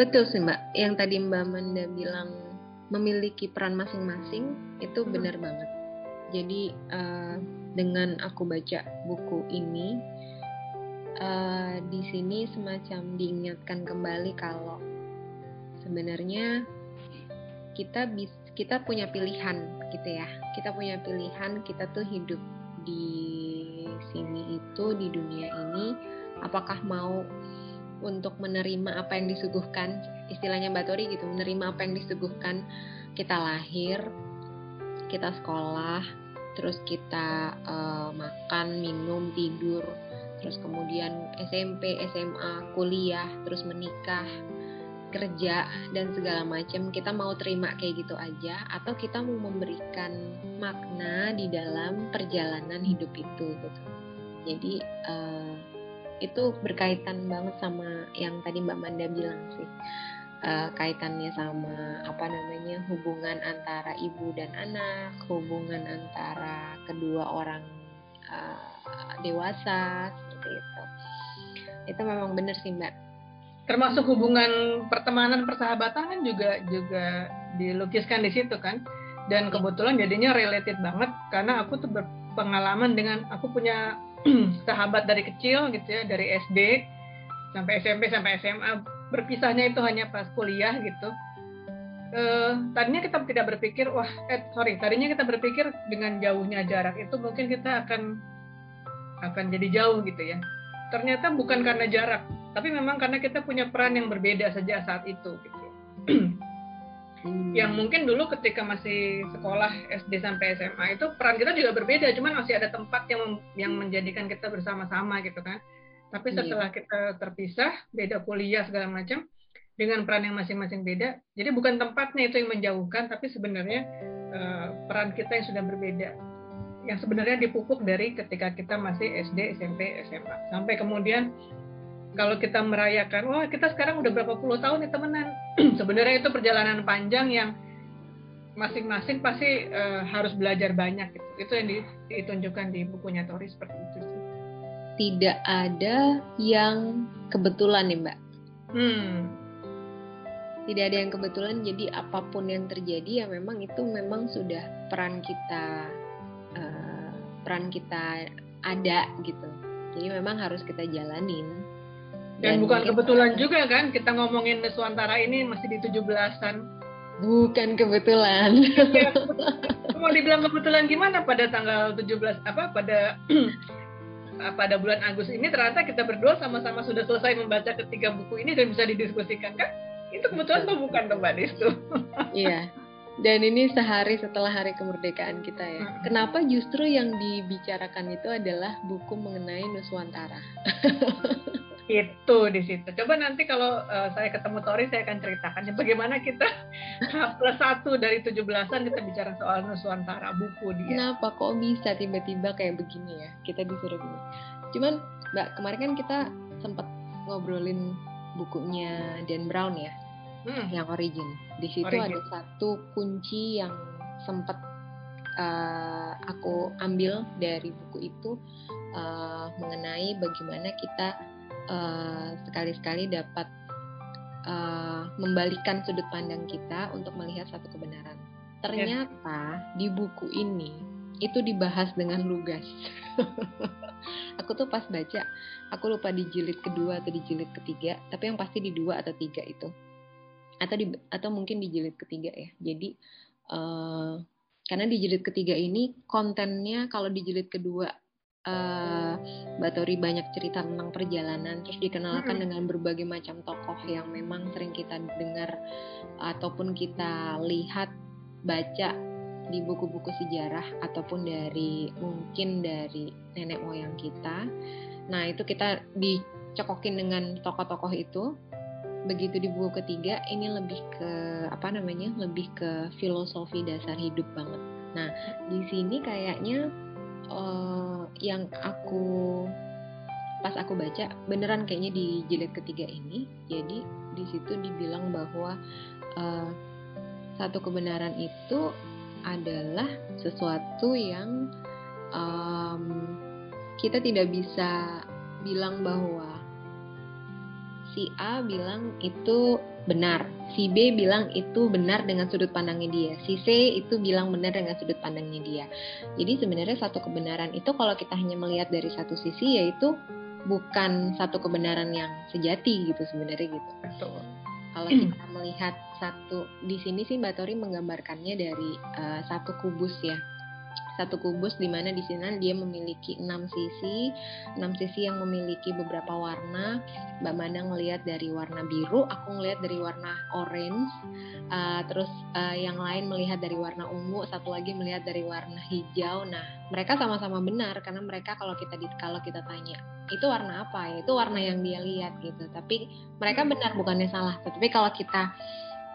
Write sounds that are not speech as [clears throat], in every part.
betul sih mbak. Yang tadi mbak Manda bilang memiliki peran masing-masing itu hmm. benar banget. Jadi uh, dengan aku baca buku ini uh, di sini semacam diingatkan kembali kalau sebenarnya kita bis kita punya pilihan gitu ya. Kita punya pilihan kita tuh hidup di sini itu di dunia ini apakah mau untuk menerima apa yang disuguhkan. Istilahnya Mbak Tori gitu menerima apa yang disuguhkan. Kita lahir kita sekolah terus kita uh, makan minum tidur terus kemudian SMP SMA kuliah terus menikah kerja dan segala macam. Kita mau terima kayak gitu aja atau kita mau memberikan makna di dalam perjalanan hidup itu gitu. Jadi uh, itu berkaitan banget sama yang tadi Mbak Manda bilang sih. Uh, kaitannya sama apa namanya hubungan antara ibu dan anak hubungan antara kedua orang uh, dewasa seperti itu. Itu memang benar sih Mbak. Termasuk hubungan pertemanan persahabatan kan juga juga dilukiskan di situ kan. Dan kebetulan jadinya related banget karena aku tuh berpengalaman dengan aku punya [clears throat] sahabat dari kecil gitu ya dari SD sampai SMP sampai SMA berpisahnya itu hanya pas kuliah gitu. Uh, tadinya kita tidak berpikir wah eh sorry tadinya kita berpikir dengan jauhnya jarak itu mungkin kita akan akan jadi jauh gitu ya. Ternyata bukan karena jarak tapi memang karena kita punya peran yang berbeda saja saat itu gitu [clears throat] hmm. yang mungkin dulu ketika masih sekolah SD sampai SMA itu peran kita juga berbeda cuman masih ada tempat yang yang menjadikan kita bersama-sama gitu kan tapi iya. setelah kita terpisah beda kuliah segala macam dengan peran yang masing-masing beda jadi bukan tempatnya itu yang menjauhkan tapi sebenarnya uh, peran kita yang sudah berbeda yang sebenarnya dipupuk dari ketika kita masih SD, SMP, SMA sampai kemudian kalau kita merayakan, wah kita sekarang udah berapa puluh tahun nih temenan. [clears throat] Sebenarnya itu perjalanan panjang yang masing-masing pasti uh, harus belajar banyak. Gitu. Itu yang ditunjukkan di bukunya Tori seperti itu sih. Tidak ada yang kebetulan nih Mbak. Hmm. Tidak ada yang kebetulan, jadi apa pun yang terjadi ya memang itu memang sudah peran kita, uh, peran kita ada gitu. Jadi memang harus kita jalanin dan, Dan bukan kebetulan juga kan kita ngomongin Nuswantara ini masih di 17-an. Bukan kebetulan. Ya, [laughs] mau dibilang kebetulan gimana pada tanggal 17 apa pada [clears throat] pada bulan Agustus ini ternyata kita berdua sama-sama sudah selesai membaca ketiga buku ini dan bisa didiskusikan kan? Itu kebetulan atau bukan Mbak Distu? [laughs] iya. Dan ini sehari setelah hari kemerdekaan kita ya. Hmm. Kenapa justru yang dibicarakan itu adalah buku mengenai Nuswantara? [laughs] itu di situ. Coba nanti kalau uh, saya ketemu Tori saya akan ceritakan ya bagaimana kita [laughs] plus satu dari tujuh belasan kita bicara soal Nuswantara buku dia. Kenapa kok bisa tiba-tiba kayak begini ya kita disuruh gini. Cuman Mbak kemarin kan kita sempat ngobrolin bukunya Dan Brown ya, hmm. yang origin. Di situ origin. ada satu kunci yang sempat uh, aku ambil dari buku itu uh, mengenai bagaimana kita uh, sekali-sekali dapat uh, membalikan sudut pandang kita untuk melihat satu kebenaran. Ternyata di buku ini itu dibahas dengan lugas. [laughs] aku tuh pas baca, aku lupa di jilid kedua atau di jilid ketiga, tapi yang pasti di dua atau tiga itu, atau di atau mungkin di jilid ketiga ya. Jadi uh, karena di jilid ketiga ini kontennya kalau di jilid kedua uh, Mbak Tori banyak cerita tentang perjalanan, terus dikenalkan hmm. dengan berbagai macam tokoh yang memang sering kita dengar ataupun kita lihat baca di buku-buku sejarah ataupun dari mungkin dari nenek moyang kita. Nah itu kita dicokokin dengan tokoh-tokoh itu. Begitu di buku ketiga ini lebih ke apa namanya? Lebih ke filosofi dasar hidup banget. Nah di sini kayaknya uh, yang aku pas aku baca beneran kayaknya di jilid ketiga ini. Jadi di situ dibilang bahwa uh, satu kebenaran itu adalah sesuatu yang um, kita tidak bisa bilang bahwa si A bilang itu benar, si B bilang itu benar dengan sudut pandangnya dia, si C itu bilang benar dengan sudut pandangnya dia. Jadi sebenarnya satu kebenaran itu kalau kita hanya melihat dari satu sisi yaitu bukan satu kebenaran yang sejati gitu sebenarnya gitu. Betul. Kalau kita melihat satu di sini sih Mbak Tori menggambarkannya dari uh, satu kubus ya satu kubus di mana di sini dia memiliki enam sisi, enam sisi yang memiliki beberapa warna. Mbak Manda ngelihat dari warna biru, aku ngelihat dari warna orange, uh, terus uh, yang lain melihat dari warna ungu, satu lagi melihat dari warna hijau. Nah, mereka sama-sama benar karena mereka kalau kita kalau kita tanya itu warna apa ya itu warna yang dia lihat gitu. Tapi mereka benar bukannya salah. Tapi kalau kita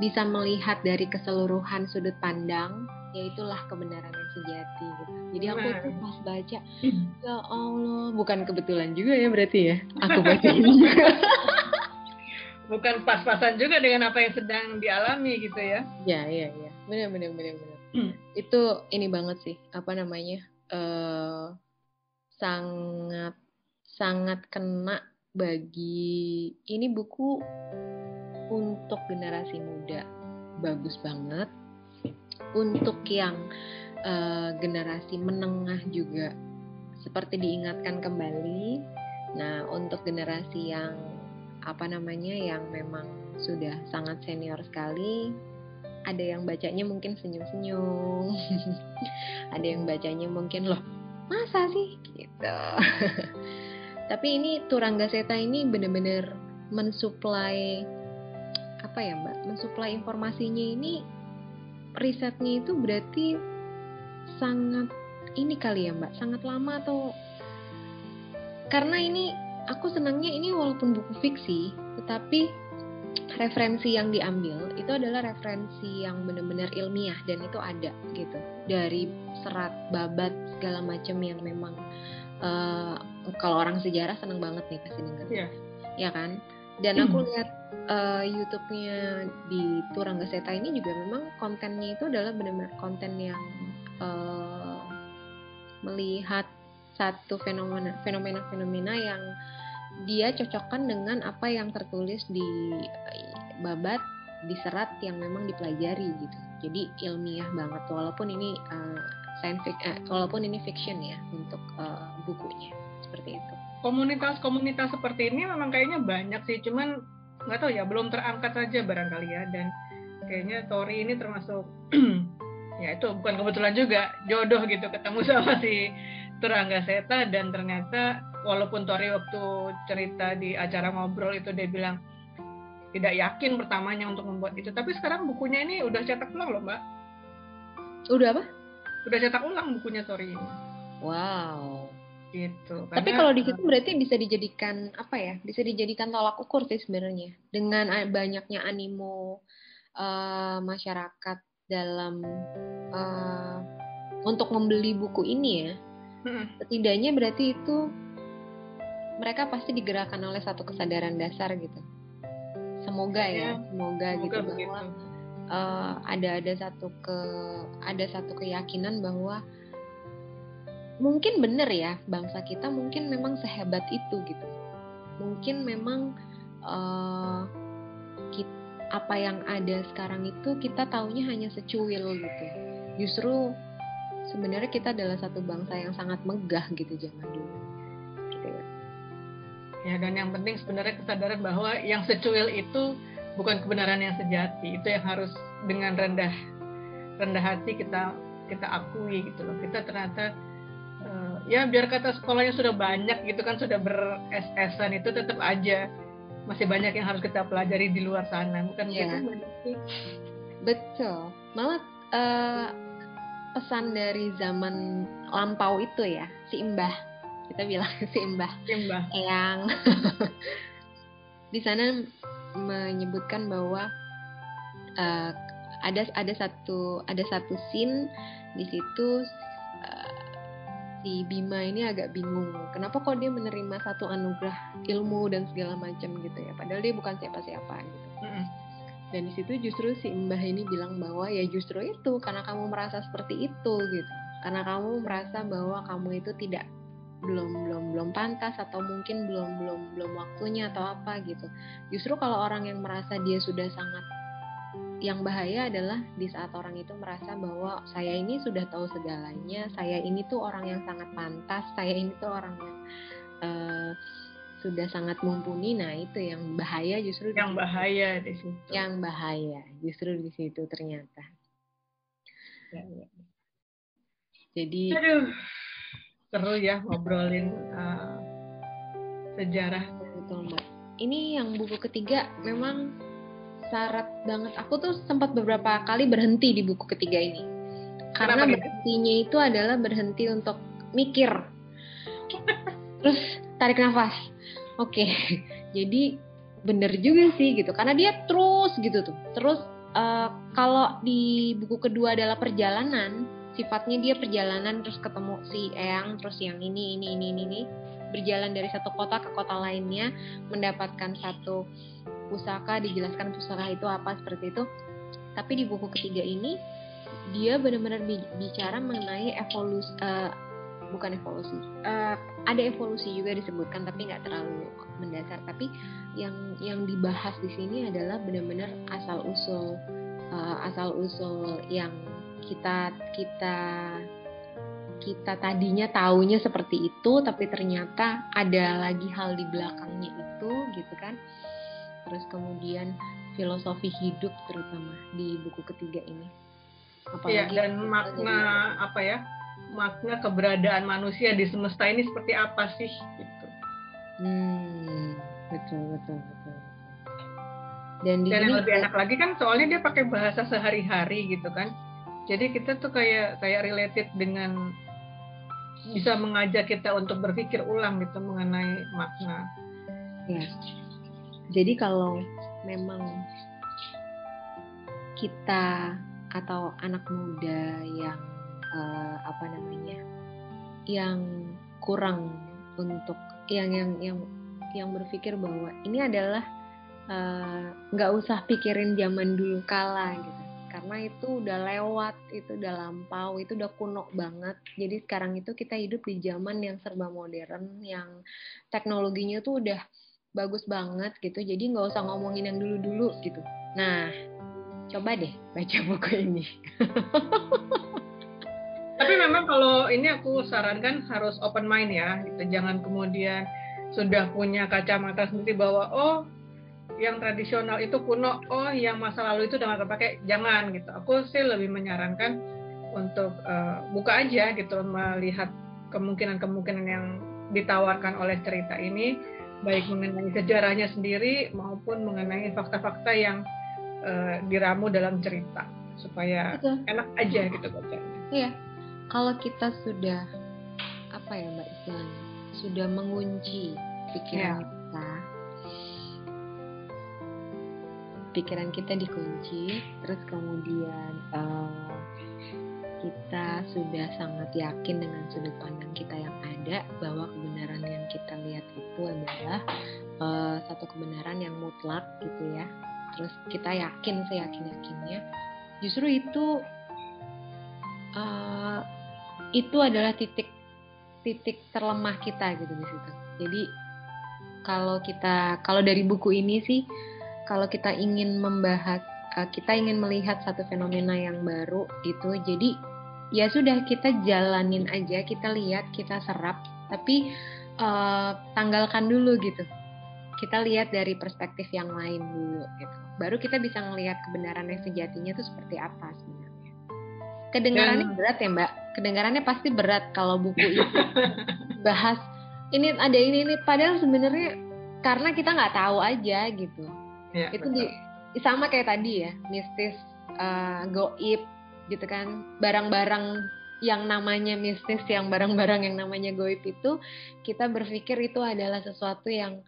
bisa melihat dari keseluruhan sudut pandang ya itulah kebenaran sejati gitu. Jadi aku tuh pas baca, ya Allah, bukan kebetulan juga ya berarti ya. Aku [laughs] baca ini juga. bukan pas-pasan juga dengan apa yang sedang dialami gitu ya. Ya, iya, iya. Benar benar benar benar. Hmm. Itu ini banget sih, apa namanya? Uh, sangat sangat kena bagi ini buku untuk generasi muda bagus banget untuk yang uh, generasi menengah juga seperti diingatkan kembali. Nah, untuk generasi yang apa namanya yang memang sudah sangat senior sekali, ada yang bacanya mungkin senyum-senyum, [laughs] ada yang bacanya mungkin loh masa sih gitu. [laughs] Tapi ini Turangga Seta ini benar-benar mensuplai apa ya mbak? Mensuplai informasinya ini risetnya itu berarti sangat ini kali ya mbak sangat lama atau karena ini aku senangnya ini walaupun buku fiksi tetapi referensi yang diambil itu adalah referensi yang benar-benar ilmiah dan itu ada gitu dari serat babat segala macam yang memang uh, kalau orang sejarah seneng banget nih pasti dengar yeah. ya kan dan aku hmm. lihat uh, YouTube-nya di Turangga Seta ini juga memang kontennya itu adalah benar-benar konten yang uh, melihat satu fenomena fenomena fenomena yang dia cocokkan dengan apa yang tertulis di babat di serat yang memang dipelajari gitu. Jadi ilmiah banget walaupun ini uh, science uh, walaupun ini fiction ya untuk uh, bukunya seperti itu. Komunitas-komunitas seperti ini memang kayaknya banyak sih cuman nggak tahu ya belum terangkat saja barangkali ya dan kayaknya Tori ini termasuk [clears throat] ya itu bukan kebetulan juga. Jodoh gitu ketemu sama si Turangga Seta dan ternyata walaupun Tori waktu cerita di acara ngobrol itu dia bilang tidak yakin pertamanya untuk membuat itu. Tapi sekarang bukunya ini udah cetak ulang loh mbak. Udah apa? Udah cetak ulang bukunya Tori ini. Wow. Gitu. Karena, Tapi kalau di situ berarti bisa dijadikan apa ya? Bisa dijadikan tolak ukur sih sebenarnya. Dengan banyaknya animo uh, masyarakat dalam uh, untuk membeli buku ini ya. Hmm. Setidaknya berarti itu mereka pasti digerakkan oleh satu kesadaran dasar gitu. Semoga ya, ya semoga, semoga gitu begitu. bahwa uh, ada ada satu ke ada satu keyakinan bahwa mungkin benar ya bangsa kita mungkin memang sehebat itu gitu mungkin memang uh, eh, kita, apa yang ada sekarang itu kita taunya hanya secuil gitu. Justru sebenarnya kita adalah satu bangsa yang sangat megah gitu zaman dulu. Gitu ya. Ya dan yang penting sebenarnya kesadaran bahwa yang secuil itu bukan kebenaran yang sejati. Itu yang harus dengan rendah rendah hati kita kita akui gitu loh. Kita ternyata ya biar kata sekolahnya sudah banyak gitu kan sudah ber SS-an itu tetap aja masih banyak yang harus kita pelajari di luar sana bukan ya. gitu betul. Malah uh, pesan dari zaman lampau itu ya si imbah kita bilang [laughs] si imbah yang [laughs] di sana menyebutkan bahwa uh, ada ada satu ada satu scene di situ si Bima ini agak bingung kenapa kok dia menerima satu anugerah ilmu dan segala macam gitu ya padahal dia bukan siapa-siapa gitu. Mm-hmm. dan di situ justru si Mbah ini bilang bahwa ya justru itu karena kamu merasa seperti itu gitu. Karena kamu merasa bahwa kamu itu tidak belum belum belum pantas atau mungkin belum belum belum waktunya atau apa gitu. Justru kalau orang yang merasa dia sudah sangat yang bahaya adalah di saat orang itu merasa bahwa saya ini sudah tahu segalanya, saya ini tuh orang yang sangat pantas, saya ini tuh orang yang uh, sudah sangat mumpuni. Nah itu yang bahaya justru yang di bahaya di situ. Yang bahaya justru di situ ternyata. Ya, ya. Jadi. Aduh, seru ya ngobrolin uh, sejarah. Betul mbak. Ini yang buku ketiga memang syarat banget. Aku tuh sempat beberapa kali berhenti di buku ketiga ini. Karena Kenapa berhentinya itu adalah berhenti untuk mikir. Terus tarik nafas. Oke. Okay. [laughs] Jadi bener juga sih gitu. Karena dia terus gitu tuh. Terus uh, kalau di buku kedua adalah perjalanan, sifatnya dia perjalanan terus ketemu si Eyang, terus yang ini ini ini ini, ini berjalan dari satu kota ke kota lainnya mendapatkan satu pusaka dijelaskan pusaka itu apa seperti itu. Tapi di buku ketiga ini dia benar-benar bicara mengenai evolusi uh, bukan evolusi uh, ada evolusi juga disebutkan tapi nggak terlalu mendasar. Tapi yang yang dibahas di sini adalah benar-benar asal usul uh, asal usul yang kita kita kita tadinya taunya seperti itu tapi ternyata ada lagi hal di belakangnya itu gitu kan terus kemudian filosofi hidup terutama di buku ketiga ini. Apalagi ya, dan makna apa ya? Makna keberadaan manusia di semesta ini seperti apa sih gitu. Hmm, betul betul betul. Dan, di dan yang lebih enak lagi kan soalnya dia pakai bahasa sehari-hari gitu kan. Jadi kita tuh kayak kayak related dengan bisa mengajak kita untuk berpikir ulang gitu mengenai makna. Ya jadi kalau memang kita atau anak muda yang uh, apa namanya yang kurang untuk yang yang yang yang berpikir bahwa ini adalah eh, nggak uh, usah pikirin zaman dulu kala gitu. Karena itu udah lewat itu udah lampau itu udah kuno banget. Jadi sekarang itu kita hidup di zaman yang serba modern yang teknologinya tuh udah bagus banget gitu jadi nggak usah ngomongin yang dulu-dulu gitu. Nah coba deh baca [laughs] buku ini. Tapi memang kalau ini aku sarankan harus open mind ya gitu. Jangan kemudian sudah punya kacamata sendiri bahwa oh yang tradisional itu kuno oh yang masa lalu itu udah nggak terpakai jangan gitu. Aku sih lebih menyarankan untuk uh, buka aja gitu melihat kemungkinan-kemungkinan yang ditawarkan oleh cerita ini baik mengenai sejarahnya sendiri maupun mengenai fakta-fakta yang uh, diramu dalam cerita supaya Betul. enak aja gitu bacanya. Iya. Kalau kita sudah apa ya Mbak istilahnya sudah mengunci pikiran ya. kita pikiran kita dikunci terus kemudian uh, kita sudah sangat yakin dengan sudut pandang kita yang ada bahwa kebenaran yang kita lihat itu adalah uh, satu kebenaran yang mutlak gitu ya. Terus kita yakin seyakin yakinnya justru itu uh, itu adalah titik titik terlemah kita gitu di situ. Jadi kalau kita kalau dari buku ini sih kalau kita ingin membahas eh, kita ingin melihat satu fenomena yang baru gitu jadi ya sudah kita jalanin aja kita lihat kita serap. Tapi uh, tanggalkan dulu gitu. Kita lihat dari perspektif yang lain dulu gitu. Baru kita bisa ngelihat kebenaran yang sejatinya itu seperti apa sebenarnya. Kedengarannya Dan, berat ya mbak? Kedengarannya pasti berat kalau buku itu [laughs] bahas ini ada ini ini. Padahal sebenarnya karena kita nggak tahu aja gitu. Ya, itu di sama kayak tadi ya mistis uh, goib gitu kan. Barang-barang yang namanya mistis yang barang-barang yang namanya goib itu kita berpikir itu adalah sesuatu yang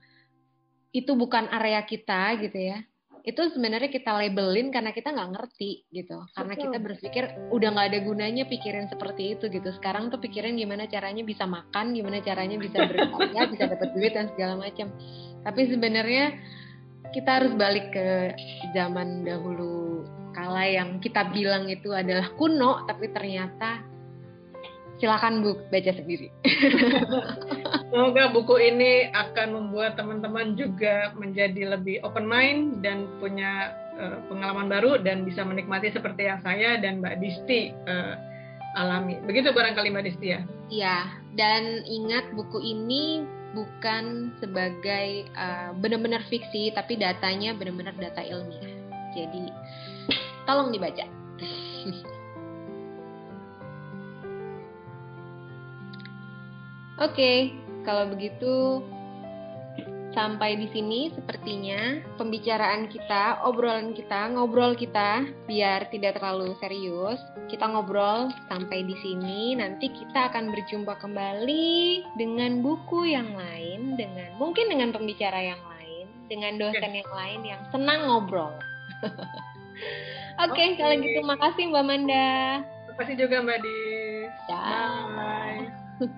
itu bukan area kita gitu ya. Itu sebenarnya kita labelin karena kita nggak ngerti gitu. Karena kita berpikir udah nggak ada gunanya pikirin seperti itu gitu. Sekarang tuh pikirin gimana caranya bisa makan gimana caranya bisa berkarya bisa dapat duit dan segala macam. Tapi sebenarnya kita harus balik ke zaman dahulu kala yang kita bilang itu adalah kuno tapi ternyata silakan bu baca sendiri. [laughs] Semoga buku ini akan membuat teman-teman juga menjadi lebih open mind dan punya uh, pengalaman baru dan bisa menikmati seperti yang saya dan Mbak Disti uh, alami. Begitu barangkali Mbak Disti ya? Iya, dan ingat buku ini bukan sebagai uh, benar-benar fiksi, tapi datanya benar-benar data ilmiah. Jadi tolong dibaca. Oke, okay, kalau begitu sampai di sini sepertinya pembicaraan kita, obrolan kita, ngobrol kita biar tidak terlalu serius. Kita ngobrol sampai di sini, nanti kita akan berjumpa kembali dengan buku yang lain, dengan mungkin dengan pembicara yang lain, dengan dosen yang lain yang senang ngobrol. [laughs] Oke, okay, okay. kalau gitu makasih Mbak Manda. Terima kasih juga Mbak Dis. Bye.